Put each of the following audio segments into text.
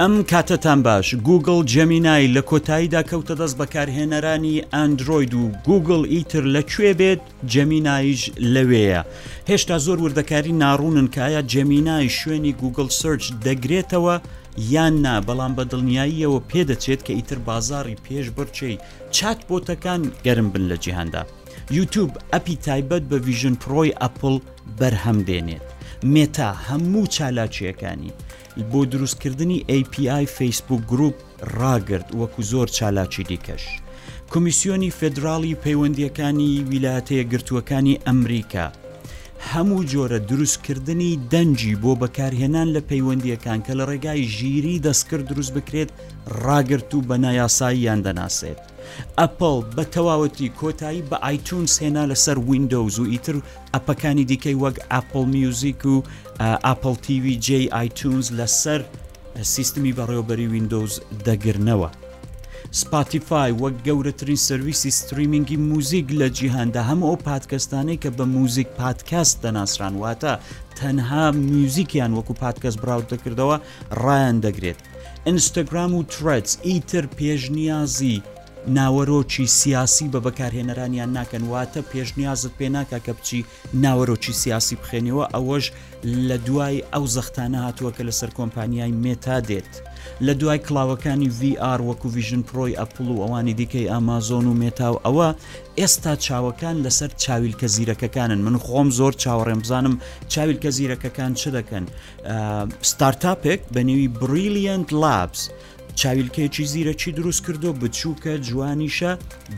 ئەم کاتەتان باش گوگڵ جەمینای لە کۆتاییدا کەوتە دەست بەکارهێنەرانی ئەندرۆید و گوگڵ ئیتر لە کوێ بێت جەمینایش لەوەیە هێشتا زۆر وردەکاری ناڕوونن کایە جەمینای شوێنی گوگل سرچ دەگرێتەوە یان نا بەڵام بە دڵنیاییەوە پێدەچێت کە ئیتر بازاری پێش بڕچەی چات بۆتەکان گەرم بن لە جیهاندا. یوتوب ئەپی تایبەت بە ڤیژن پرۆی ئەپل بەرهەم دێنێت مێتا هەموو چالاکیەکانی بۆ دروستکردنی API فەیسبوک گروپ ڕاگرت وەکو زۆر چالاکی دیکەش. کۆمیسیۆنی فدراڵی پەیوەندیەکانی ویلاتەیە گرتووەکانی ئەمریکا هەموو جۆرە دروستکردنی دەنجی بۆ بەکارهێنان لە پەیوەندیەکان کە لە ڕێگای ژیری دەستکرد دروست بکرێت ڕاگررت و بە نایاسایی یان دەناسێت. ئەپڵ بە تەواوەتی کۆتایی بە ئایتونس هێنا لەسەر ویندۆوز و ئیتر ئەپەکانی دیکەی وەک ئەپل میوزیک و ئەپل تیوی جێی ئایتونز لەسەر سیستمی بەڕێوەبەری ویندۆز دەگرنەوە. سپاتیفای وەک گەورەترین سرویسی ستریمینگی موزیک لە جیهاندا هەموو ئەو پادکەستانەی کە بە موزیک پادکەست دەناسران واتە تەنها میوزیکیان وەکو پادکەست براود دەکردەوە ڕایان دەگرێت ئینستاگرام و ترێدز ئیتر پێشنیازی ناوەرۆکی سیاسی بە بەکارهێنەرانیان ناکەن واتە پێشنیازت پێ ناکە کە بچی ناوەرۆکی سیاسی بخێنیەوە ئەوەش لە دوای ئەو زەختانە هاتووە کە لەسەر کۆمپانیای مێتا دێت لە دوای کڵاوەکانی VR وەکو ویژن پرۆی ئەپل و ئەوانی دیکەی ئامازۆن و مێتا و ئەوە ئێستا چاوەکان لەسەر چاویلکە زیرەکەکانن من خۆم زۆر چاوەڕێم بزانم چاویلکە زیرەکەکان چ دەکەن ستارتاپێک بە نێوی بریلیەنت لابس چاویلکەیەکی زیرەکی دروست کردو بچووکە جوانیشە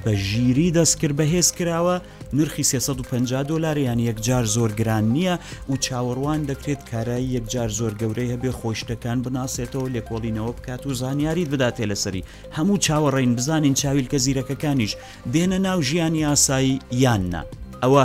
بە ژیری دەستکرد بەهێز کراوە نرخی 350 دلار یان یەکجار زۆر گران نییە و چاوەڕوان دەکرێت کارایی یەکجار زۆر گەورەی هەبێ خۆشتەکان بناسێتەوە لێکۆڵینەوە بکات و زانیاریت بداتێ لەسەری هەموو چاوەڕین بزانین چاویلکە زیرەکەکانیش دێنە ناو ژیانی ئاسایی یان نا ئەوە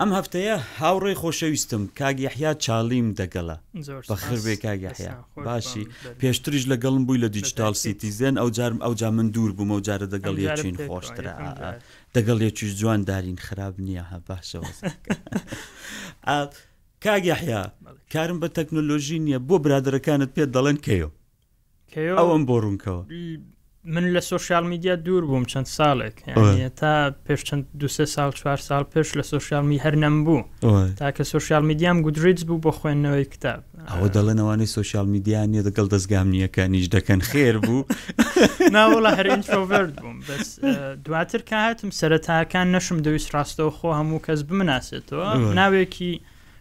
ئەم هەفتەیە هاوڕێی خۆشەویستم کاک یەحیا چاڵیم دەگەڵە زۆر سوپاس. بەخربێ کاک یەحیا دەستان خۆش باشی بەم بەرنامە. پێشتریش لەگەڵم بووی لە دیجیتاڵ بەتاکید. سیتیزێن ئەوجارم ئەوجا من دوور بووم ئەوجارە دەگەڵ ئەمجارە یەکین پێکەوە، خۆشترە ئا ئا یەکەمجار. دەگەڵ یەکیش جوان دارین خراپ نییە ها باشە وەزعەکە ئا کاک یەحیا بەڵێ. کارم بە تەکنۆلۆژی نییە بۆ برادەرەکانت پێت دەڵێن کەیۆ ئەوەم بۆ ڕوونکەوە من لە سوۆسیال میدیا دوور بووم چەند ساڵێک تا پێش چەند دوسێ ساڵ چوار ساڵ پێش لە سوۆسیال می هەر نەم بوو تاکە سوۆسیال میدیام گودریت بوو بۆ خوێندنەوەی کتاب ئەوە دەڵێنەوەی سوۆسیال میدیا نیە دەگەڵ دەستگام نیەکە نیش دەکەن خێر بوو ناوەڵە هەرئینترۆڤرد بووم بەس دواتر کاتم سەرەتاکان نەشم دەویست ڕاستەوە خۆ هەموو کەس بمناسێتەوە ناوێکی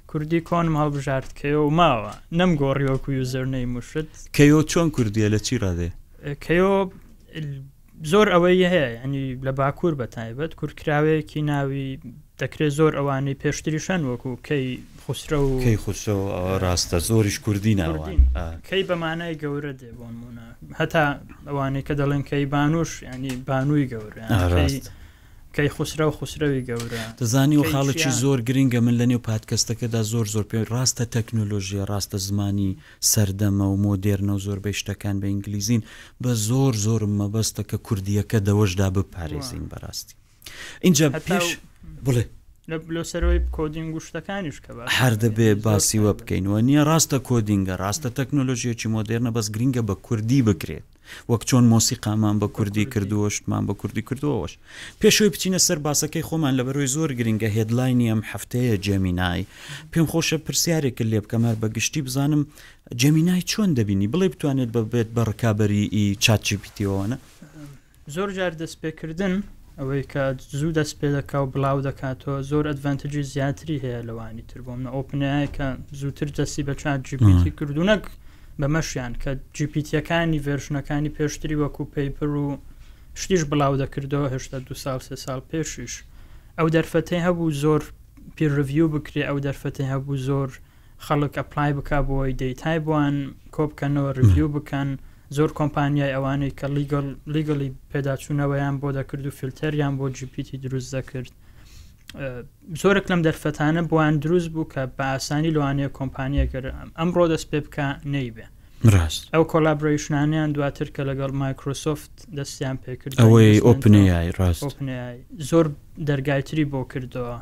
کوردی کۆنم هەڵبژارد کەیۆ و ماوە نەم گۆڕی وەکو یوزەر نەی مشت. کەیۆ چۆن کوردیە لە چی ڕادێ؟ کەیۆ زۆر ئەوەی هەیە ینی لە باکوور بە تایبەت کورتکراوەیەکی ناوی دەکرێت زۆر ئەوانەی پێشتری شەن وەکو کەی خسرە و کەی خسرە و ڕاستە زۆریش کوردی ناوان کەی بەمانای گەورە دێ بۆنمونە هەتا ئەوانەی کە دەڵێن کەی بانوش ینی بانووی گەورە کەیخوسرەو خوسرەوی گەورە. دەزانی و خاڵێکی زۆر گرنگە من لەنێو پادکەستەکەدا زۆر زۆر پێ ڕاستە تەکنۆلۆژیە ڕاستە زمانی سەردەمە و مۆدێرنە و زۆربەی شتەکان بە ئینگلیزین بەس زۆر زۆرم مەبەستە کە کوردیەکە دەوەشدا بپارێزین بەراستی ئینجا پێش بڵێ لۆ سەرەوەی کۆدینگ و شتەکانیش کە هەر دەبێ باسی وە بکەین وە نییە ڕاستە کۆدینگە ڕاستە تەکنۆلۆژیەکی مۆدێرنە بەس گرنگە بە کوردی بکرێت وەک چۆن مۆسیقامان بە کوردی کردووە شتمان بە کوردی کردووە ئەوەش پێش ئەوەی بچینە سەر باسەکەی خۆمان لەبەرەوەی زۆر گرنگە هێدلاینی ئەم هەفتەیە جێمینای پێم خۆشە پرسیارێکت لێ بکەم هەر بە گشتی بزانم جێمینای چۆن دەبینی بڵێ بتوانێت ببێت بە ڕکابەری چات جی پی تیەوەە زۆر جار دەستپێکردن ئەوەی کە زوو دەست پێ دەکا و بڵاو دەکاتەوە زۆر ئەدڤانتجی زیاتری هەیە لەوانی تر بۆم نە ئۆپنایە کە زووتر دەستی بە چات جیبیتی کردوونەک بەمەشیان کە جیپیتیەکانی ڤێرژنەکانی پێشتری وەکو پەیپر و شتیش بڵاو دەکردەوە هێشتا دو سال سێ ساڵ پێشیش ئەو دەرفەتەی هەبوو زۆر پیرڤیو بکرێ ئەو دەرفەتی هەبوو زۆر خەڵک ئەپلای بک بۆی دەیتای بووان کۆبکەنەوە ریڤیو بکەن زۆر کۆمپانیای ئەوانەی کە لیگەڵ لیگەڵی پێداچوونەوەیان بۆ دەکرد و فلتەریان بۆ جیپیتی دروست دەکرد زۆرێک لەم دەرفەتانە بۆیان دروست بوو کە بە ئاسانی لەوانەیە کۆمپانیە گەر ئەمڕۆ دەست پێ بکە نەیبێ ڕاست ئەو کۆلابرەیشنانیان دواتر کە لەگەڵ مایکرۆسۆفت دەستیان پێکرد ئەوەی ئۆپنیای ڕاست زۆر دەرگایتری بۆ کردەوە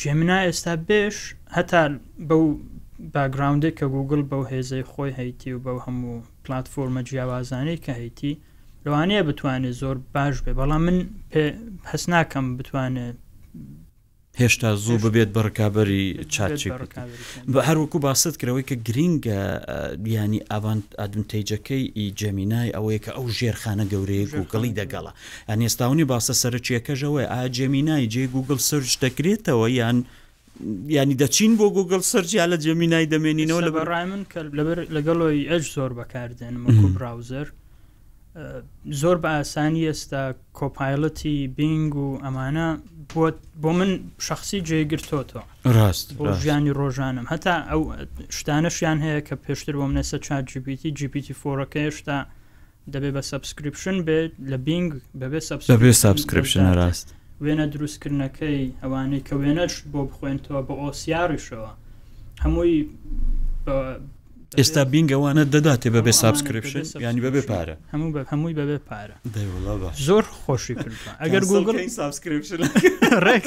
جێمنا ئێستا بێش هەتا بەو باگراونندێک کە گوگل بەو هێزەی خۆی هەیتی و بەو هەموو پلتفۆرمە جیاوازانەی کە هەیتی لەوانەیە بتوانێت زۆر باش بێ بەڵام من هەست ناکەم بتوانێت هێشتا زوو ببێت بە ڕکابەری چاچی بە هەروەکو باست کرەوەی کە گرینگە بیانی ئاوان ئادمتەیجەکەی ئی جەمینای ئەوەیە کە ئەو ژێرخانە گەورەیە گوگڵی دەگەڵە ئەنێستاونی باسە سەرچیەکەژەوەی ئاجەمینای جێ گوگل سرج دەکرێتەوە یان یانی دەچین بۆ گوگل سەرجیا لە جێمینای دەمێنینەوە لە بەڕای من کە لەبەر لەگەڵۆی ئەج زۆر بەکاردێنمەکو براوزەر زۆر بە ئاسانی ئێستا کۆپایلەتی بینگ و ئەمانە بۆ من شخصی جێگرتۆتەوە ڕاست ژیانی ڕۆژانم هەتا ئەو شتانەشیان هەیە کە پێشتر بۆم نەسە چات جیپیتی جیپیتی فۆرەکە هێشتا دەبێ بە سەبسکریپشن بێت لە بینگ بەبێ سەبسکریپشن ڕاست وێنە دروستکردنەکەی ئەوانەی کە وێنەش بۆ بخوێنتەوە بە ئۆسیاڕیشەوە هەمووی ئێستا بینگەوانە دەداتێ بەبێ سابسکرپشن ینی بەبێ پارە هەموو بە هەمووی بەبێ پارە زۆر خۆشی ئەگەر گوگل سابسکرپشن ڕێک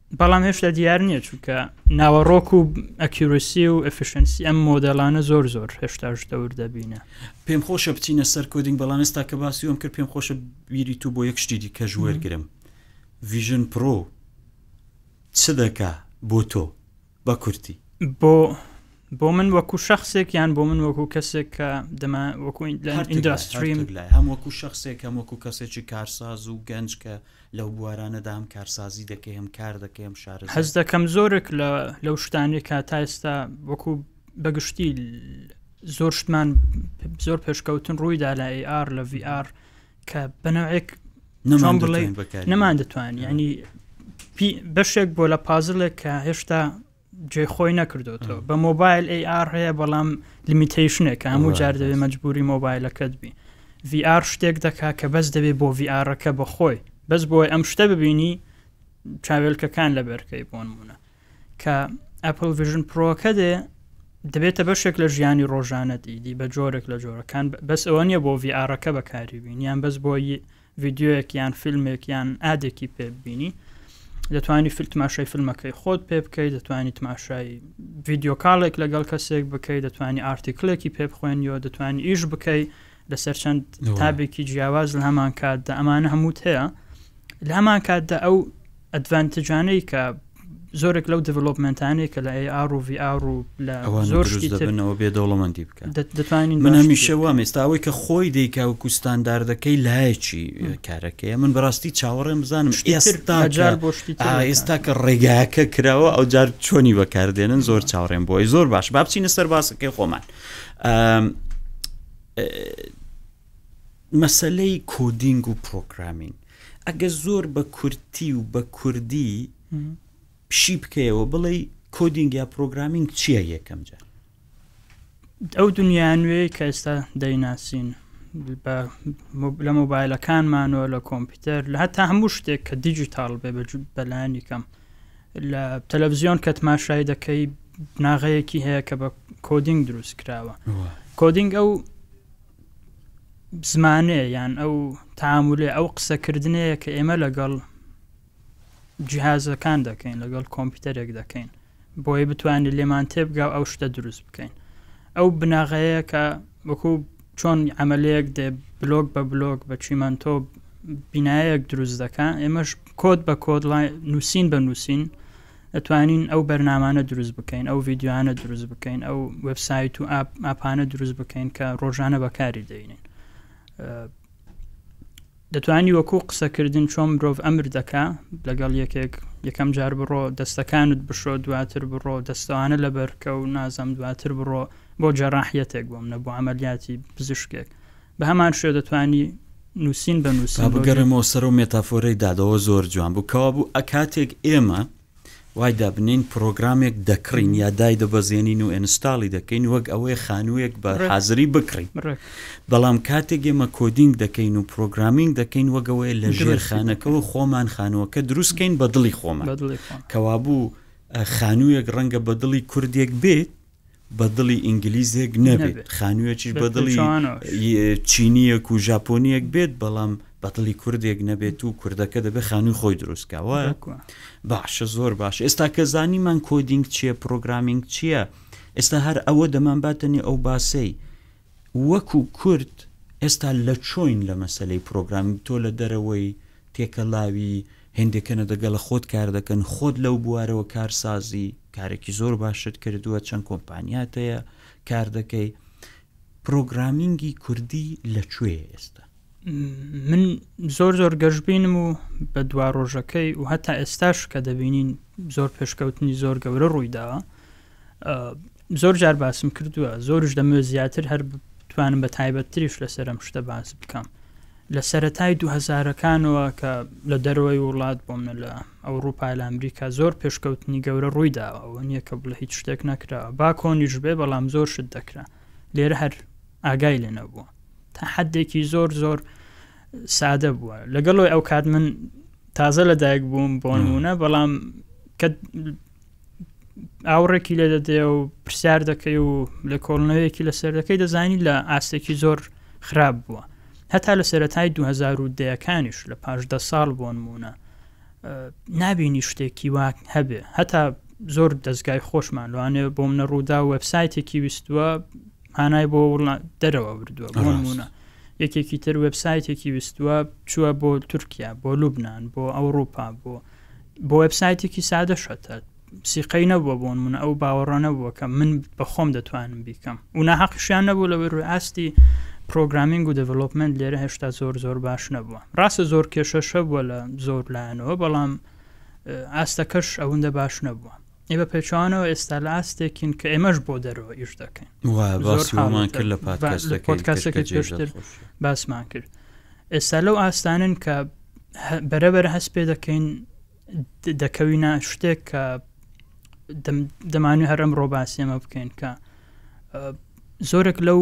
بەڵام هێشتا دیار نییە چونکە ناوەڕۆک و ئەکیورسی و ئەفشنسی ئەم مۆدەلانە زۆر زۆر هێشتاش دەور دەبینە پێم خۆشە بچینە سەر کۆدینگ بەڵام ئێستا کە باسی ئەم کرد پێم خۆشە بیری تو بۆ یەک شتی دیکە ژوەرگرم ڤژن پرۆ چ دەکا بۆ تۆ بە کورتی. بۆ بۆ من وەکو شخصێک یان بۆ من وەکو کەسێک کە دەما وەکو ئینداستریم هەم وەکو شخصێک هەم وەکو کەسێکی کارساز و گەنج کە لەو بوارانەدا هەم کارسازی دەکەم کار دەکەم شار هەز دەکەم زۆرێک لە لەو شتانێک کا تا ئێستا وەکو بەگشتی زۆر شتمان زۆر پێشکەوتن ڕوویدا لە ئار لە VR کە بەنەوەیەک نەمان بڵێ نەمان دەتوان ینی بەشێک بۆ لە پازلێک کە هێشتا جێ خۆی نەکردوەوە بە مۆبایل AR هەیە بەڵام لیمیتیشنێک هەموو جار دەبێت مەجبوری مۆبایلەکەت بی VR شتێک دەکا کە بەس دەبێت بۆ VRەکە بەخۆی بەس بۆی ئەم شتە ببینی چاوێلکەکان لەبەرکەی بۆنمونە کە ئەپل ڤژن پرۆکە دێ دەبێتە بەشێک لە ژیانی ڕۆژانەت ئیدی بە جۆرێک لە جۆرەکان بەس ئەوە نییە بۆ ڤارەکە بەکاری بین یان بەس بۆی ڤیددیوەک یان فیلمێک یان ئادێکی پێ ببینی دەتوانی فیل تماشای فیلمەکەی خۆت پێ بکەیت دەتوانانی تماشای ڤیددیوکاڵێک لەگەڵ کەسێک بکەیت دەتوانانی ئارتیکلێکی پێ بخوێنیەوە دەتوانانی ئیش بکەیت لەسەر چەند تابێکی جیاواز لە هەمان کاتدا ئەمانە هەمووت هەیە لە هەمان کاتدا ئەو ئەدڤانتجانەی کە زۆرێک لەو دڤلوپمنتانەیە کە لە ئاڕوV ئاڕو لە زۆر شتیەوە بێ دەوڵەمەندی بکە دەتوانین من هەمیشە وا مێستاوەی کە خۆی دەیکاو کوستان داردەکەی لایەکی کارەکەی من بەڕاستی چاوەڕێم بزانم ئێستاجار بۆ شتی ئێستا کە ڕێگاکە کراوە ئەو جار چۆنی بەکاردێنن زۆر چاوڕێن بۆی زۆر باش بابچینە سەر باسەکەی خۆمان مەسلەی کۆدینگ و پرۆگرامین ئەگە زۆر بە کورتی و بە کوردی پشی بکەیەوە بڵێ کۆدینگ یا پرۆگرامینگ چییە یەکەم جار ئەو دنیا نوێی کە ئێستا دەیناسین لە مۆبایلەکانمانەوە لە کۆمپیوتەر لە هەتا هەموو شتێک کە دیجیتال بێ بەلایانی کەم لە تەلەڤزیۆن کە تماشای دەکەی بناغەیەکی هەیە کە بە کۆدینگ دروست کراوە کۆدینگ ئەو زمانێ یان ئەو تامولێ ئەو قسەکردنەیە کە ئێمە لەگەڵ جیهازەکان دەکەین لەگەڵ کۆمپیوتەرێک دەکەین بۆی بتوانین لێمان تێبگا ئەو شتە دروست بکەین ئەو بناغەیە کە وەکو چۆن عەمەلەیەک دێ بلۆک بە بلۆک بە چیمەنتۆ بینایەک دروست دەکا ئێمەش کۆت بە کۆت نووسین بە نووسین ئەتوانین ئەو بەرنامانە دروست بکەین ئەو ڤیددیوانە دروست بکەین ئەو وبسایت و ئاپانە دروست بکەین کە ڕۆژانە بەکاری دەینین دەتوانی وەکو قسە کردن چۆن مرۆڤ ئەمر دەکا لەگەڵ یەکێک یەکەم جار بڕۆ دەستەکانت بشۆ دواتر بڕۆ دەستەوانە لەبەرکە و نازەم دواتر بڕۆ بۆ جەراح یەتێک بۆم نە بۆ عەمەلیاتی پزیشکێک بە هەمان شێوە دەتوانی نووسین بە نووسین با بگەڕێمەوە سەرەو مێتافۆرەی دادەوە زۆر جوان بوو کەوابوو ئەکاتێک ئێمە. وای دابنێین پرۆگرامێک دەکڕین یا دایدەبەزێنین و ئێنستاڵی دەکەین وەک ئەوەی خانوویەک بە حازری بکڕین. بەڵام کاتێک ئێمە کۆدینگ دەکەین و پرۆگرامینگ دەکەین وەک ئەوەیە لە ژێرخانەکەوە خۆمان خانووەکە دروستکەین بە دڵی خۆمان. کەوابوو خانوویەک ڕەنگە بە دڵی کوردێک بێت بە دڵی ئینگلیزێک نەبێت خانوویەکیش بە دڵی چینیەک و ژاپۆنیەک بێت بەڵام بە دڵی کوردێک نەبێت و کوردەکە دەبێت خانووی خۆی دروستکەوە باشە زۆر باش ئێستا کە زانیمان کۆدینگ چییە پرۆگرامینگ چییە ئێستا هەر ئەوە دەمان باتنی ئەو باسەی وەکو کورد ئێستا لەچۆین لە مەسەلەی پرۆگرامینگ تۆ لە دەرەوەی تێکەلاوی هێندێ کەنە دەگەڵە خۆت کار دەکەن خۆت لەو بوارەوە کار سازی کارێکی زۆر باشت کردووە چەند کۆمپانیاتەیە کار دەکەی پرۆگرامینگی کوردی لەکوێیە ئێستا؟ من زۆر زۆر گەشببینم و بە دوا ڕۆژەکەی و هەتا ئێستاش کە دەبینین زۆر پێشکەوتنی زۆر گەورە ڕوویداوە زۆر جار باسم کردووە زۆرش دەمە زیاتر هەر بتوانم بە تایبەتتریش لەسرم شتە باس بکەم لە سەتای دوهزارەکانەوە کە لە دەرەوەی وڵات بۆم نە لە ئەوروپا لە ئەمریکا زۆر پێشکەوتنی گەورە ڕووی داوە نییە کە بڵە هیچ شتێک نەکراوە با کۆنیش بێ بەڵام زۆر شت دەکرا لێرە هەر ئاگای لێ نەبووە تەحەدێکی زۆر زۆر سادە بووە لەگەڵۆی ئەو کات من تازە لە دایک بووم بۆنمونە بەڵام کە ئاوڕێکی لێ دەدێ و پرسیار دەکەی و لە کۆڵنەوەیەکی لەسەر دەکەی دەزانی لە ئاستێکی زۆر خراپ بووە هەتا لە سەتای 2010ەکانیش لە پاش دە ساڵ بۆ نمونە نابینی شتێکی واک هەبێ هەتا زۆر دەستگای خۆشمان لەوانێ بۆم نە ڕوودا وبسایتێکی ویستووە مانای بۆ وڵات دەرەوە بردووە بۆ نمونە یەکێکی تر وبسایتێکی ویستووە چووە بۆ تورکیا بۆ لوبناان بۆ ئەوروپا بۆ بۆ وبسایتێکی سادە شەتە سیقەی نەبووە بۆن من ئەو باوەڕانە بووە کە من بەخۆم دەتوانم بیکەم ونا حەقیشیان نەبوو لەوەی ڕووی ئاستی پرۆگرامینگ و دەڤلوپمنت لێرە هێشتا زۆر زۆر باش نەبووە ڕاستە زۆر کێشەشە بووە لە زۆر لایەنەوە بەڵام ئاستەکەش ئەوەندە باش نەبووە ئێ بە پێچەوانەوە ئێستا لە ئاستێکین کە ئێمەش بۆ دەرەوە ئیش دەکەین وە باسی ئەومان کرد لە زۆر حاڵەتە. با- لە پادکاستەکەی پۆدکاستەکەی کەشکەجێی پێشتر. دڵخۆش. باسمان کرد ئێستا لەو ئاستانن کە هە- بەرەبەر هەست پێ دەکەین د- دەکەوینە شتێک کە دەم- دەمانوێ هەر ئەمڕۆ باسی ئەمە بکەین کە ئە، زۆرێک لەو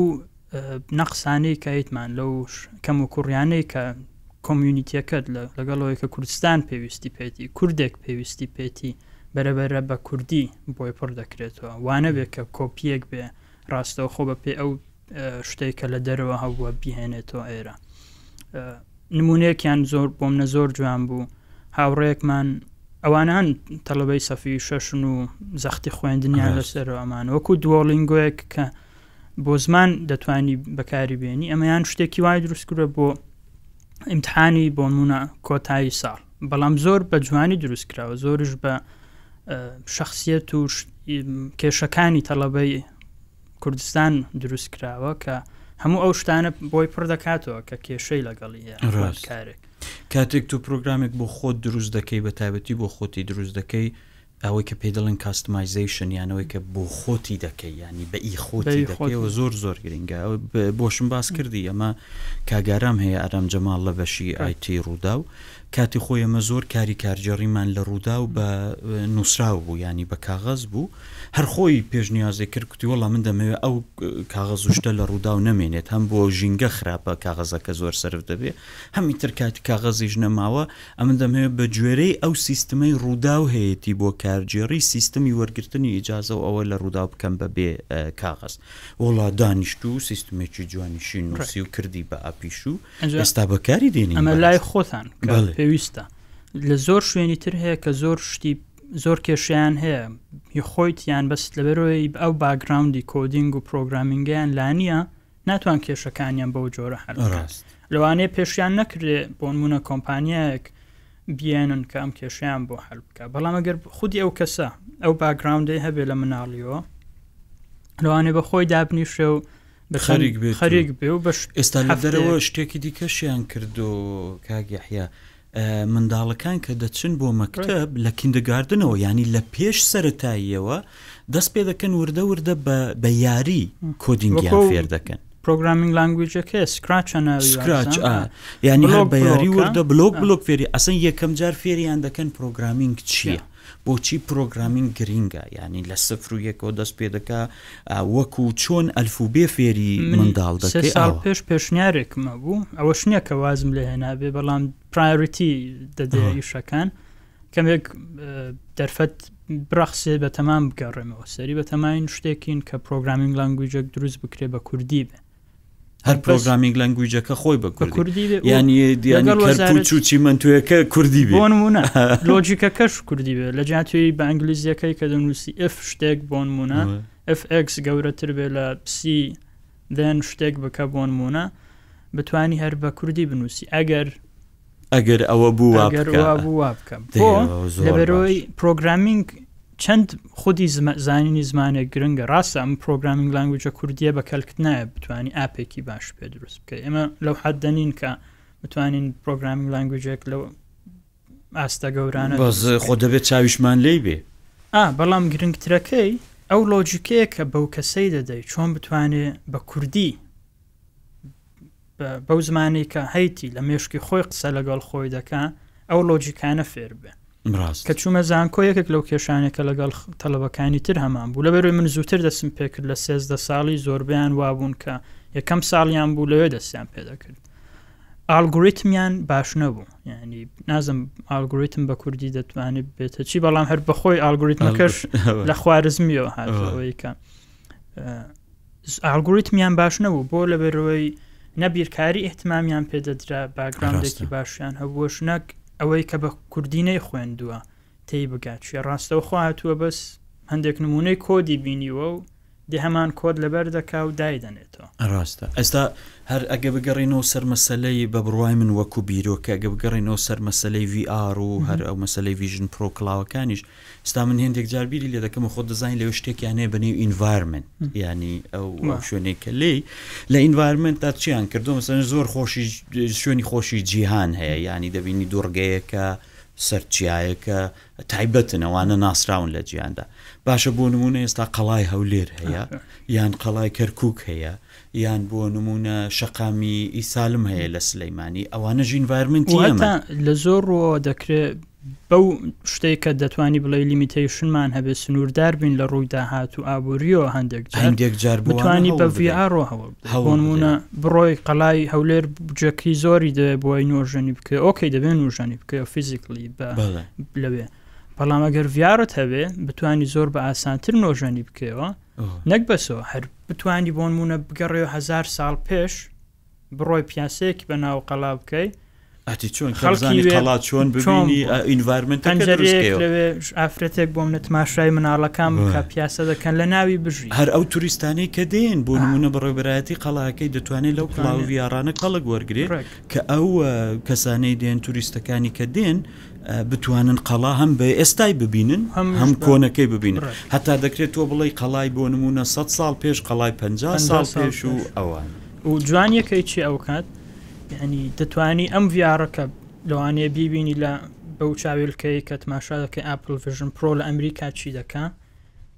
نەقسانەی کایتمان لەو کەم و کوڕیانەی کە کۆمیونیتیەکەت لەگەڵەوەی کە کوردستان پێویستی پێێتی کوردێک پێویستی پێێتی بەرەبەرە بە کوردی بۆی پڕ دەکرێتەوە وانەبێت کە کۆپیەک بێ ڕاستەوە خۆ بە پێ ئەو شتێک کە لە دەرەوە هەبووە بهێنێتەوە ئێرە نمونەیەکیان زۆر بۆمنە زۆر جوان بوو هاوڕێیەکمان ئەوانە هەن تەڵەبەی سەفی شەشن و زەختی خوێندنیان لەسەر ئەمان وەکو دووەڵینگوۆیەک کە بۆ زمان دەتوانی بەکاری بێنی ئەمەیان شتێکی وای دروستکرە بۆ ئیمتحانی بۆ نمونە کۆتایی ساڵ بەڵام زۆر بە جوانی دروست کراوە زۆرش بە شخصیت و کێشەکانی تەڵەبەی کوردستان دروست کراوە کە هەموو ئەو شتانە بۆی پڕ دەکاتەوە کە کێشەی لەگەڵی کارێک کاتێک تۆ پرۆگرامێک بۆ خۆت دروست دەکەی بە تایبەتی بۆ خۆتی دروست دەکەی ئەوەی کە پێ دڵن کاستمایزیشن یانەوەی کە بۆ خۆتی دەکەی ینی بە ئی خۆتی دەکەیەوە زۆر زۆر گرنگە بۆشم باس کردی ئەمە کاگارام هەیە ئارام جەماڵ لە بەشی ئایتی ڕوودا و کاتی خۆی ئێمە زۆر کاری کارگێڕیمان لە رووداو بە نووسراو بوو یانی بە کاغەز بوو هەر خۆی پێشنیازێک کرد کوتی وەڵام من دەمەوێت ئەو کاغەز و شتە لە رووداو نەمێنێت هەم بۆ ژینگە خراپە کاغەزەکە زۆر سرف دەبێت هەمی تر کاتی کاغەزیش نەماوە ئەمن دەمەوێت بە گوێرەی ئەو سیستمەی رووداو هەیەی بۆ کارگێڕی سیستمی وەرگرتنی ئیجازە و ئەوە لە روودا بکەم بە بێ کاغەز وڵا دانیشت و سیستمێکی جوانیشی نووسی و کردی بە ئاپیشوو ئێستا بەکاری دێنی ئەمە لای خۆتان پێویستە لە زۆر شوێنی تر هەیە کە زۆر شتی زۆر کێشیان هەیە هی خۆیت یان بەست لەبەرەوەی ئەو باگراوندی کۆدینگ و پرۆگرامینگەیان لانیە ناتوان کێشەکانیان بەو جۆرە هەر لەوانەیە پێشیان نەکرێ بۆنمونە کۆمپانیایەک بیانن کە ئەم کێشیان بۆ هەل بکە بەڵام ئەگەر خودی ئەو کەسە ئەو باگراوندی هەبێ لە مناڵیەوە لەوانێ بە خۆی دابنیشێ و خەریک بێت خەریک بێ و بەش ئێستا لە دەرەوە شتێکی دیکەشیان کردو کاگەحیا منداڵەکان کە دەچن بۆ مەکتب لە کیندگاردنەوە ینی لە پێش سەتاییەوە دەست پێ دەکەن وردە وردە بە یاری کۆدینگیان فێر دەکەن پرۆگرامینگ لانگویجەکە سکراچەناویسکراچ ینی بە یاری وردە بلۆک بلۆک فێری ئەسن یەکەم جار فێریان دەکەن پرۆگرامینگ چییە؟ بۆچی پرۆگرامینگ گرینگە یانی لە سفر و یەکەوە دەست پێ دەکا وەکو چۆن ئەلفوبێ فێری منداڵ دەکەی ساڵ پێش پێشنیارێکم هەبوو ئەوەش نییە کە وازم لە هێنابێ بەڵام پرایۆریتی دەدێ ئیشەکان کەمێک دەرفەت بڕەخسێ بە تەمام بگەڕێمەوە سەری بە تەماین شتێکین کە پرۆگرامینگ لانگویجێک دروست بکرێ بە کوردی بێ هەر پرۆگرامینگ لەنگویجەکە خۆی بە کوردی یانیچی منتوەکە کوردی بۆنمونە لۆجیکەکەش کوردی بێ لە جاتوی بە ئەنگلیزیەکەی کە دەنووسی ئف شتێک بۆنمونە FX گەورەتر بێ لە پسی دێن شتێک بکە بۆنمونە بتانی هەر بە کوردی بنووسی ئەگەر ئەگەر ئەوە بوو وا ئەگەر بکە. وا بوو وا بکەم بۆ دەیەوە زۆر باش. لەبەرەوەی پرۆگرامینگ چەند خودی زمە- زانینی زمانێک گرنگە ڕاستە ئەم پرۆگرامینگ لانگوجە کوردیە بە کەلکت نایە بتانی ئاپێکی باش پێ دروست بکە ئێمە لەو حەددە نین کە بتوانین پرۆگرامینگ لانگوجێک لەو ئاستە گەورانە بەس دروست بکەین. خۆ دەبێت چاویشمان لی بێ ئا بەڵام گرنگترەکەی ئەو لۆجیکەیە کە بەو کەسەی دەدەی چۆن بتوانێ بە کوردی بەو زمانی کە هەیتی لە مێشکی خۆی قسە لەگەڵ خۆی دەکا ئەو لۆجیکانە فێر بێ کە چوومە زانکۆ یەکێک لەو کێشانێکە لەگەڵ تەلەبەکانی تر هەمان بوو لە بەروی من زووتر دەسم پێکرد لە سێزدە ساڵی زۆربیان وابوون کە یەکەم ساڵیان بوو لەوێ دەستیان پێ دەکرد ئالگوریتمیان باش نەبوو ینی نازم ئالگوریتم بە کوردی دەتوانێت بێتە چی بەڵام هەر بەخۆی ئالگوریتمەکەش لە خوارزمیەوە هاتەوەیکە ئالگوریتمیان باش نەبوو بۆ لە بەرەوەی نەبیرکاری ئحتمامیان پێدەدرا باگراندێکی باشیان هەبووش نەک ئەوەی کە بە کوردینەی خوێندووە تی بگات شوێ ڕاستەوە خوا هاتووە بەس هەندێک نمونەی کۆدی بینیوە و دی هەمان کۆد لەبەر دەکا و دایدەنێتەوە ڕاستە ئەستا هەر ئەگە بگەڕینەوە سەر مەسلەی بە بڕای من وەکو بیرۆکە ئەگە بگەڕینەوە سەر مەسلەی VR و هەر ئەو مەسلەی ڤژن پرۆکلاوەکانیش ستا من هێندێک جار بیری لێ دەکەم و خۆ دەزانین لەوێ شتێکیان هەیە بەنێو ئینڤارمنت ینی ئەو شوێنێک کە لی لە ئینڤارمنت تا چیان کردو مەسەن زۆر خۆشی شوێنی خۆشی جیهان هەیە ینی دەبینی دوڕگەیەکە سەرچایەکە تایبەتن ئەوانە ناسراون لە جیاندا باشە بۆ نمونە ئێستا قەڵای هەولێر هەیە یان قەڵای کەرکک هەیە یان بۆ نمونە شەقامی ئیسالم هەیە لە سلەیمانی ئەوانە ژینڤارمنتی لە زۆر ڕۆ دەکرێت بەو شتەی کە دەتوانی بڵێ لیمیتەیشنمان هەبێت سنووردار بین لە ڕووی داهات و ئابووریەوە هەندێک هەندێک جار بتانی بە ڤیاڕۆ هەوڵمونە بڕۆی قەلای هەولێر بجەکی زۆری دەوێت بۆی نۆژەنی بکە ئۆکەی دەبێن نوژەنی بکە فیزیکلی بە لەوێ بەڵام ئەگەر ڤارت هەبێ بتانی زۆر بە ئاسانتر نۆژەنی بکەوە نەک بەسەوە هەر بتانی بۆنمونە بگەڕێەوە هزار ساڵ پێش بڕۆی پیاسەیەکی بە ناو قەڵا بکەی ئەتی چۆن خەڵزانی قەڵا چۆن ببینی ئینڤارمنتەکەێش ئافرەتێک بۆم نەتماشای مناڵەکان بکە پیاسە دەکەن لە ناوی بژی هەر ئەو توریستانی کە دێن بۆ نمونە بەڕێبەتی قەڵاکەی دەتوانێت لەو پڵاویارانە کەڵک وەرگێت کە ئەو کەسانەی دێن توریستەکانی کە دێن بتوانن قەڵا هەم بە ئێستای ببینن هەم کۆنەکەی ببینن هەتا دەکرێت تۆ بڵی قەڵای بۆ نمونە سە ساڵ پێش قەڵای پ ساڵ پێش و ئەوان و جوان یەکەی چی ئەو کات یعنی دەتوانی ئەم ڤارەکە لەوانەیە بیبینی لە بەو چاویلکەی کە تماشا دەکەی ئاپل ڤژن پرۆ لە ئەمریکا چی دەکە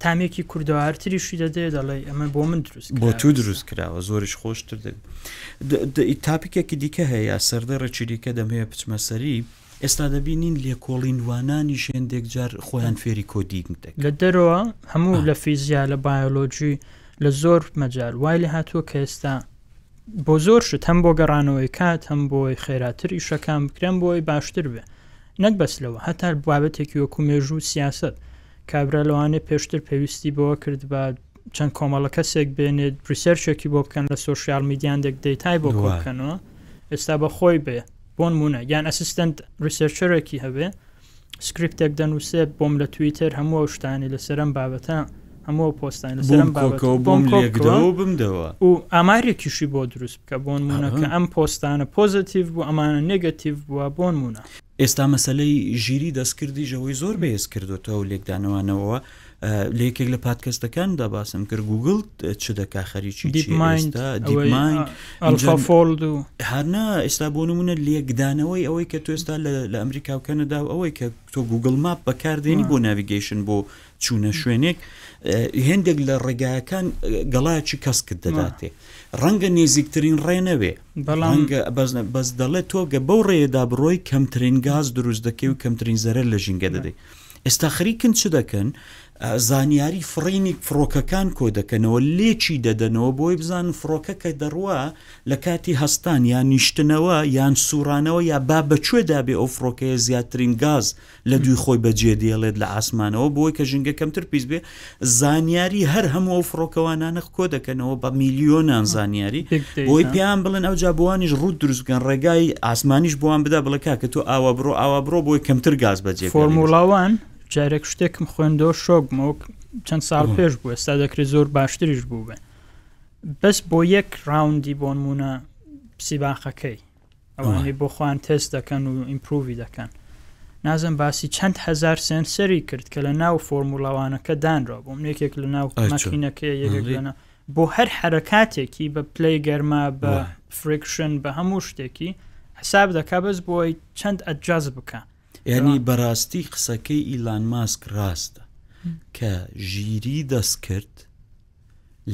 تامێکی کوردەوار تریشی دەدێ دەڵێ ئەمە بۆ من دروست بۆ تو دروست کراوە زۆریش خۆشتر دەبێت تاپیکێکی دیکە هەیە سەردە ڕێکی دیکە دەمەیە پچمەسەری ئێستا دەبینین لێکۆڵین وانانی شێندێک جار خۆیان فێری کۆدیک لە دەرەوە هەموو لە فیزیا لە بایۆلۆجی لە زۆر مەجار وای لە هاتووە کە ئێستا بۆ زۆر شت هەم بۆ گەڕانەوەی کات هەم بۆی خێراتر ئیشەکان بکرێن بۆی باشتر بێ نەک بەس لەوە هەتا بابەتێکی وەکو مێژوو سیاست کابرا لەوانەیە پێشتر پێویستی بەوە کردبا چەند کۆمەڵە کەسێک بێنێت ریسەرچێکی بۆ بکەن لە سۆشیال میدیاندێک دەیتای بۆ کۆ بکەنەوە ئێستا بە خۆی بێ بۆن مونە یان ئەسیستنت ریسەرچەرێکی هەبێ سکرپتێک دەنووسێ بۆم لە تویتر هەموو شتانی لە سەرم بابەتە هەموو پۆستان لە سەرم بابەتەوە بۆم لێکدەوە بمدەوە و ئامارێکیشی بۆ دروست بکە بۆن مونەکە ئەم پۆستانە پۆزتیڤ بوو ئەمانە نگەتیڤ بووە بۆن مونە ئێستا مەسەلەی ژیری دەستکردیش ئەوەی زۆر بەهێز کردۆتەوەو لێکدانەوانەوەوە لە یەکێک لە پادکەستەکاندا باسم کرد گوگل چ دەکا خەریکی دیمایندفۆلد و هەرنا ئێستا بۆ نمونە لێکدانەوەی ئەوەی کە تۆستا لە ئەمریکا و کەنەدا و ئەوەی کە تۆ گوگل ماپ بەکاردێنی بۆ ناویگەیشن بۆ چوونە شوێنێک هێندێک لە ڕێگایەکان گەڵایکی کەسکت دەداتێ ڕەنگە نێزیکترین ڕێنەوێ بەڵامگە بەس دەڵێت تۆگە بەو ڕێدا بڕۆی کەمترین گاز دروست دەکەی و کەمترین زەرەر لە ژینگە دەدەیت ئێستا خریکن چ دەکەن زانیاری فڕینی فڕۆکەکان کۆ دەکەنەوە لێکی دەدەنەوە بۆی بزان فڕۆکە کە دەڕوا لە کاتی هەستان یان نیشتنەوە یان سوورانەوە یا با بەکوێدا بێ ئەو فڕۆکەیە زیاترین گاز لە دووی خۆی بە جێ دێڵێت لە ئاسمانەوە بۆی کە ژنگە کەمتر پیس بێ زانیاری هەر هەموو ئەو فڕۆکەوانانە کۆ دەکەنەوە بە میلیۆنان زانیاری بۆی پێیان بڵێن ئەو جابووانیش ڕوت دروست بکەن ڕێگای ئاسمانیش بۆوان بدا بڵێ کاکە تۆ ئاوا بڕۆ ئاوا بڕۆ بۆی کەمتر گاز بەجێ فۆرموڵاوان جارێک شتێکم خوێندۆ شۆکمەوە چەند ساڵ پێش بوو ئێستا دەکرێت زۆر باشتریش بوو بێ بەس بۆ یەک ڕاوندی بۆنمونە سیباخەکەی ئەوانەی بۆ خۆیان تێست دەکەن و ئیمپروڤی دەکەن نازم باسی چەند هزار سنسەری کرد کە لە ناو فۆرمولاوانەکە دانرا بووم یەکێک لە ناو ماشینەکە یەکێکە بۆ هەر حرەکاتێکی بە پلی گەرما بە فریکشن بە هەموو شتێکی حساب دەکا بەس بۆی چەند ئەجاز بکە ینی بەڕاستی قسەکەی ئیلان ماسک ڕاستە کە ژیری دەست کرد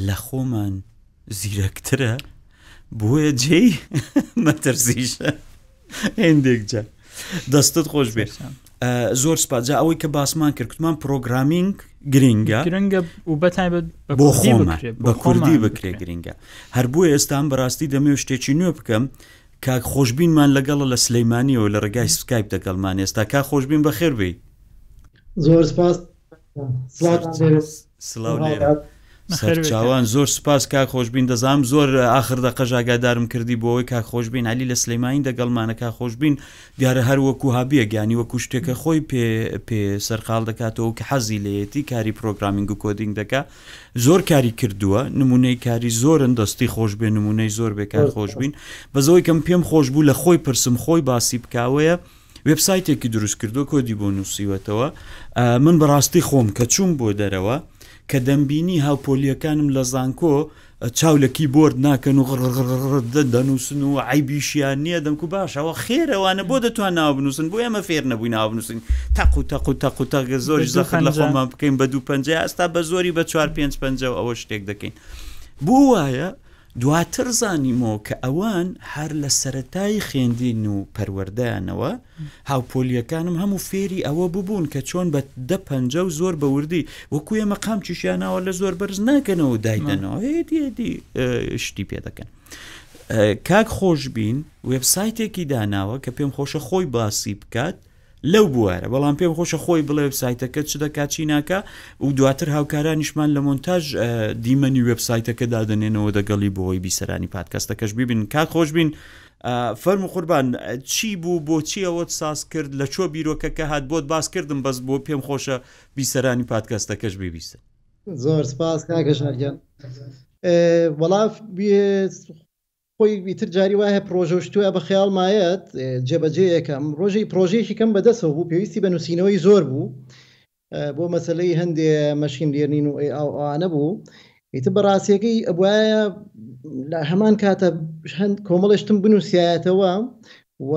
لە خۆمان زیرەکترە بۆیە جێی مەترسیشە هێندێک جە دەستت خۆش بێت زۆر سپاجا ئەوەی کە باسمان کرد کوتمان پرۆگرامینگ گرنگە گرنگە و بەتایبەت بۆ خۆمان بە کوردی بکرێ گرنگە هەر بۆ ئێستان بەڕاستی دەمێ شتێکی نوێ بکەم کاک خۆشببینمان لەگەڵە لە سلەیمانیەوە لە ڕێگای سکایپ دەگەڵمان ئێستا کا خۆشببین بە خێربی زۆر سپاس سڵاو لێرە سەرچاوان زۆر سپاس کاک خۆشببین دەزانام زۆر ئاخر دەقەژ ئاگادارم کردی بۆ ئەوەی کاک خۆشببین علی لە سلەیمانی دەگەڵمانە کا خۆشببین دیارە هەر وەکو هابیە گیانی وەکو شتێکە خۆی پێ پێ سەرقال دەکاتەوە کە حەزی لەیەتی کاری پرۆگرامینگ و کۆدینگ دەکا زۆر کاری کردووە نمونەی کاری زۆرن دەستی خۆش بێ نمونەی زۆر بێکار خۆشببین بەزەوەی کەم پێم خۆش بوو لە خۆی پرسم خۆی باسی بکاوەیە و وێبسایتێکی دروست کردو کۆدی بۆ نووسیوەتەوە من بەڕاستی خۆم کە چوون بۆ دەرەوە کە دەمبینی هاوپۆلیەکانم لە زانکۆ چاو لە کیبۆرد ناکەن و دەنووسن و عیبیشیان نییە دەمکو باشەوە خێرەوانە بۆ دەتوان ناو بنووسن بۆ ئێمە فێر نەبووی ناو بنووسن تەق و تەق و تەق و تەگە زۆر زەخر لە خۆمان بکەین بە دوو پنج ئاستا بە زۆری بە چوار پێنج پنج ئەوە شتێک دەکەین بۆ وایە دواتر زانیمەوە کە ئەوان هەر لە سەرەتای خوێندین و پەروەردەیانەوە، هاوپۆلییەکانم هەموو فێری ئەوە ببوون کە چۆن بە دە پەنجە و زۆر بە وردی وەکو ئێمە قامچیشیان ناوە لە زۆر بەرز ناکەنەوە و دایدەنەوە هێدی هێدی اه، شتی پێ دەکەن. اه، کاک خۆشبین وێبسایتێکی داناوە کە پێم خۆشە خۆی باسی بکات، لەو بوارە، بەڵام پێم خۆشە خۆی بڵێ وێبسایتەکە چ دەکات چی ناکا و دواتر هاوکارانیشمان لە مۆنتاژ دیمەنی وێبسایتەکە دادەنێنەوە دەگەڵی بۆی بیسەرانی پادکەستەکەش ببین کات خۆش بین فەرم و قوربان چی بوو بۆچی ئەوەت ساز کرد لە چۆ بیرۆکەکە هات بۆت باس کردم بەس بۆ پێم خۆشە بیسەرانی پادکەستەکەش ببیستن زۆر سپاس کاکە ژارگیان وەڵاف خۆی ئیتر جاری وایە پڕۆژە و شتوە بە خەیاڵمایەت جێبەجێ یەکەم ڕۆژی پرۆژەیەکی کەم بەدەسەوە بوو پێویستی بە نووسینەوەی زۆر بوو بۆ مەسلەی هەندێ مەشین لێرنین و ئەی ئاو ئەوانە بوو ئیتر بە ڕاستیەکەی ئەبواە لە هەمان کاتە هەند کۆمەڵێشتم بنووسایەتەوە و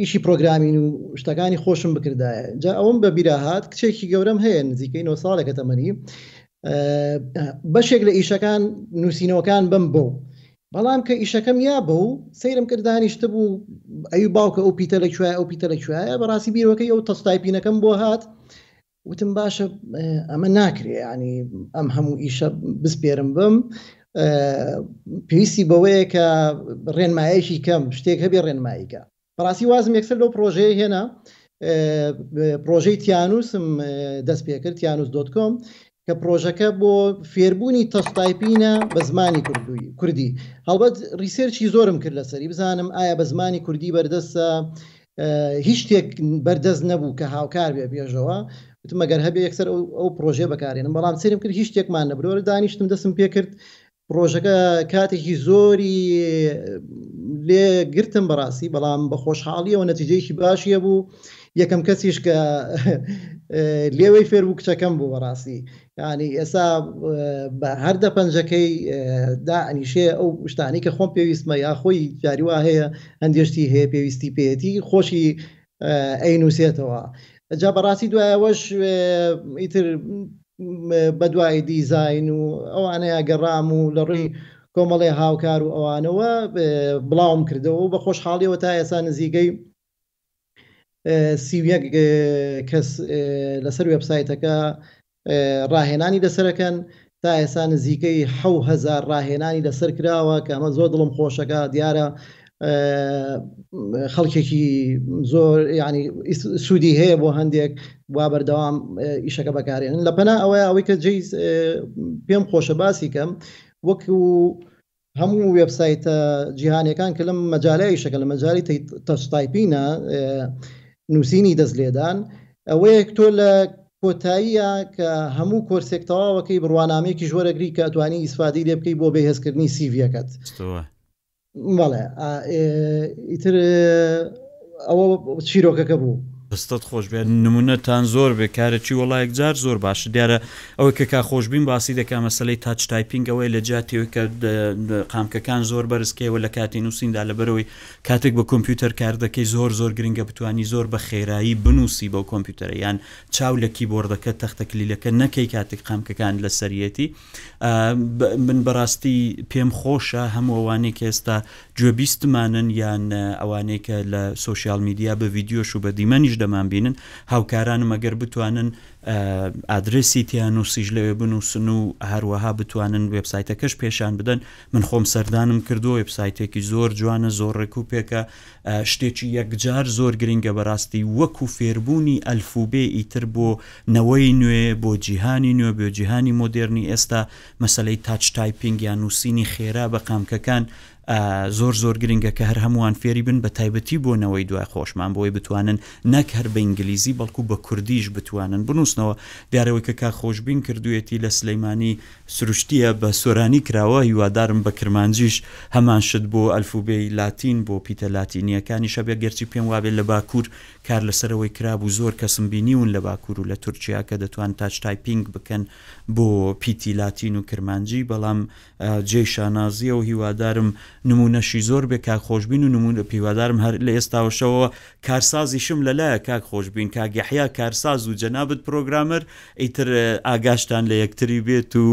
ئیشی پرۆگرامین و شتەکانی خۆشم بکردایە جا ئەوم بە بیراهات کچێکی گەورەم هەیە نزیکەی نۆ ساڵێکە تەمەنی بەشێک لە ئیشەکان نووسینەوەکان بم بۆ بەڵام کە ئیشەکەم یا بە و سەیرم کرد دانیشتە بوو ئەوی باوکە ئەو پیتە لە کوێ ئەو پیتە لە کوێە بەڕاستی بیرەکەی ئەو تەستایپینەکەم بۆ هات وتم باشە ئەمە ناکرێ ینی ئەم هەموو ئیشە بسپێرم بم پێویستی بەوەیە کە ڕێنمایەکی کەم شتێک هەبێ ڕێنماییکە بەڕاستی وازم یەکسەر لەو پڕۆژەیە هێنا پرۆژەی تیانوسم دەست پێکرد تیانوس دۆت کۆم کە پرۆژەکە بۆ فێربوونی تەستایپینە بە زمانی کوردوی کوردی هەڵبەت ریسێرچی زۆرم کرد لەسەری بزانم ئایا بە زمانی کوردی بەردەستە هیچ شتێک بەردەست نەبوو کە هاوکار بێ بێژەوە وتمەگەر هەبێ یەکسەر ئەو پرۆژێ بەکارێنم بەڵام سرم کرد هیچ شتێکمان نەبرۆ دانیشتم دەسم پێکرد ڕۆژەکە کاتێکی زۆری لێ گرتم بەڕاستی بەڵام بە خۆشحاڵیەوە نەتیجەیەکی باشیە بوو یەکەم کەسیش کە لێوەی فێربوو کچەکەم بوو بەڕاستی ینی ئێسا بە هەردە پەنجەکەی دانیشێ ئەو شتانی کە خۆم پێویستمە یا خۆی جاریوا هەیە هەندێشتی هەیە پێویستی پێەتی خۆشی ئەینوسێتەوە جا بەڕاستی دوایەوەش ئیتر بەدوای دیزاین و ئەوانەیا گەڕام و لە ڕووی کۆمەڵی هاوکار و ئەوانەوە بڵاوم کردەوە و بە خۆشحاڵیەوە تا ئێستا نزیکەی سی و یەک کەس لەسەر وێبسایتەکە ڕاهێنانی لەسەرەکەن تا ئێستا نزیکەی حەو هەزار ڕاهێنانی لەسەر کراوە کە ئەمە زۆر دڵم خۆشەکە دیارە خەڵکێکی زۆر ینی سوودی هەیە بۆ هەندێک وا بەردەوام ئیشەکە بەکارێنن لە پەنا ئەوەیە ئەوەی کە جیز پێم خۆشە باسی کەم وەک و هەموو وبسایتە جیهانەکان کە لەم مەجاالای شەکە لە مەجای تەشتایپینە نووسینی دەست لێدان ئەوەیەک تۆ لە کۆتاییە کە هەموو کۆرسێک تەواوەکەی بڕوانامەیەکی ژۆرەگری کە ئەتوانی ئیسفادی لێ بکەی بۆ بەهێزکردنی سیڤەکەت بەڵێ ئیتر ئەوە چیرۆکەکە بوو. دەستت خۆشبێ نمونەتان زۆر بێ کارەکی وەڵا یەکجار زۆر باشە دیارە ئەوەی کە کا خۆشبین باسی دەکا مەسەلەی تاچ تایپینگ ئەوەیە لە جیاتی ئەوەی کە قامکەکان زۆر بەرز کەیەوە لە کاتی نووسیندا لەبەرەوەی کاتێک بە کۆمپیوتەر کار دەکەی زۆر زۆر گرنگە بتانی زۆر بە خێرایی بنووسی بەو کۆمپیوتەرە یان چاو لە کیبۆردەکە تەختە کلیلەکە نەکەی کاتێک قامکەکان لەسەریەتی من بەڕاستی پێم خۆشە هەموو ئەوانێک ئێستا گوێبیستمانن یان ئەوانێکە لە سوۆسیال میدیا بە ڤیددیۆش و بە دیمەنیش دەمان بینن هاوکارانم ئەگەر بتوانن ئادرسی تیان و سیژ لەوێ بنووسن و هەروەها بتوانن وبسایتەکەش پێشان بدەن من خۆم سەردانم کردو وبسایتێکی زۆر جوانە زۆر ڕێک و پێکە شتێکی یەکجار زۆر گرنگە بەراستی وەکو فێربوونی ئەلفوبێ ی تر بۆ نەوەی نوێ بۆ جیهانی نوێ بۆ جیهانی مۆدێرنی ئێستا مەسەلەی تاچ تایپینگ یان نووسینی خێرا بە قامکەکان زۆر زۆر گرنگە کە هەر هەمووان فێری بن بە تایبەتی بۆ نەوەی دوای خۆشمان بۆی بتوانن نەک هەر بە ئینگلیزی بەڵکو بە کوردیش بتوانن بنووسنەوە دیارەوەی کە کا خۆشببین کردوێتی لە سلەیمانی سروشتیە بە سۆرانی کراوە هیوادارم بە کرمانجیش هەمان شت بۆ ئەلفوبێی لاتین بۆ پیتە لاتینیەکانیش هەبێ گەرچی پێم وابێ لە باکور کار لەسەرەوەی کرابوو زۆر کەسم بینیون لە باکور و لە تورکیا کە دەتوان تاچ تایپینگ بکەن بۆ پیتی لاتین و کرمانجی بەڵام جێی شانازیە و هیوادارم نمونەشی زۆر بێ کاک خۆشبین و نمونە هیوادارم هەر لە ئێستاوەشەوە کارسازیشم لەلایە کاک خۆشبین کاک یەحیا کارساز و جەنابت پرۆگرامەر ئیتر ئاگاشتان لە یەکتری بێت و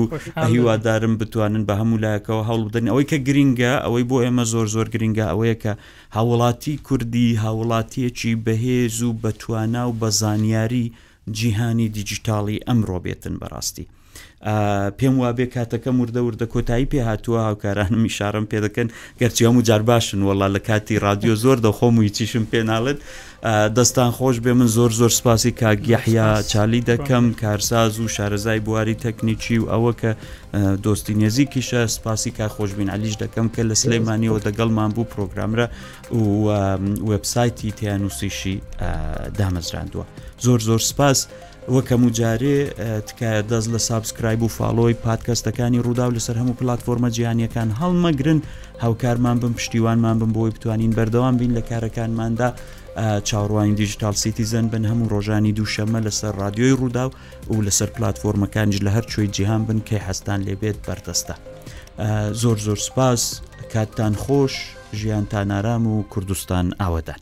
هیوادارم بتوانن بە هەموو لایەکەوە هەوڵ بدەن ئەوەی کە گرینگە ئەوەی بۆ ئێمە زۆر زۆر گرینگە ئەوەیە کە هاوڵاتی کوردی هاوڵاتیەکی بەهێز و بەتوانا و بە زانیاری جیهانی دیجیتاڵی ئەمڕۆ بێتن بەڕاستی پێم وابێ کاتەکەم وردە وردە کۆتایی پێ هاتووە هاوکارانم میشارم پێ دەکەن گەرچی هەموو جار باشن وەڵا لە کاتی رادیۆ زۆر دەخۆم و هیچیشم پێ ناڵێت دەستان خۆش بێ من زۆر زۆر سپاسی کاگیحیا چالی دەکەم کارساز و شارەزای بواری تەکنیکی و ئەوە کە دۆستی نێزیکیشە سپاسی کا خۆشببین علیش دەکەم کە لە سلەیمانیەوە دەگەڵمان بوو پرۆگرامرە و وبسایتی تیانوسیشی دامەزراندووە زۆر زۆر سپاس. وەک هەموو جارێ تکایە دەست لە سابسکرایب و فاڵۆی پادکەستەکانی ڕووداو لەسەر هەموو پلتفۆرمە جیهانیەکان هەڵمەگرن هاوکارمان بم پشتیوانمان بم بۆی بتوانین بەردەوام بین لە کارەکانماندا چاڕوانی دیجیتال سیتیزن بن هەموو ڕۆژانی دووشەمە لەسەر رادیۆی ڕوودا و لەسەر پلتفۆرمەکانیش لە هەر چۆی جیهان بن کەی حەستان لێبێت بەردەستە زۆر زۆر سپاس کاتتان خۆش ژیانتان ئارام و کوردستان ئاوەدان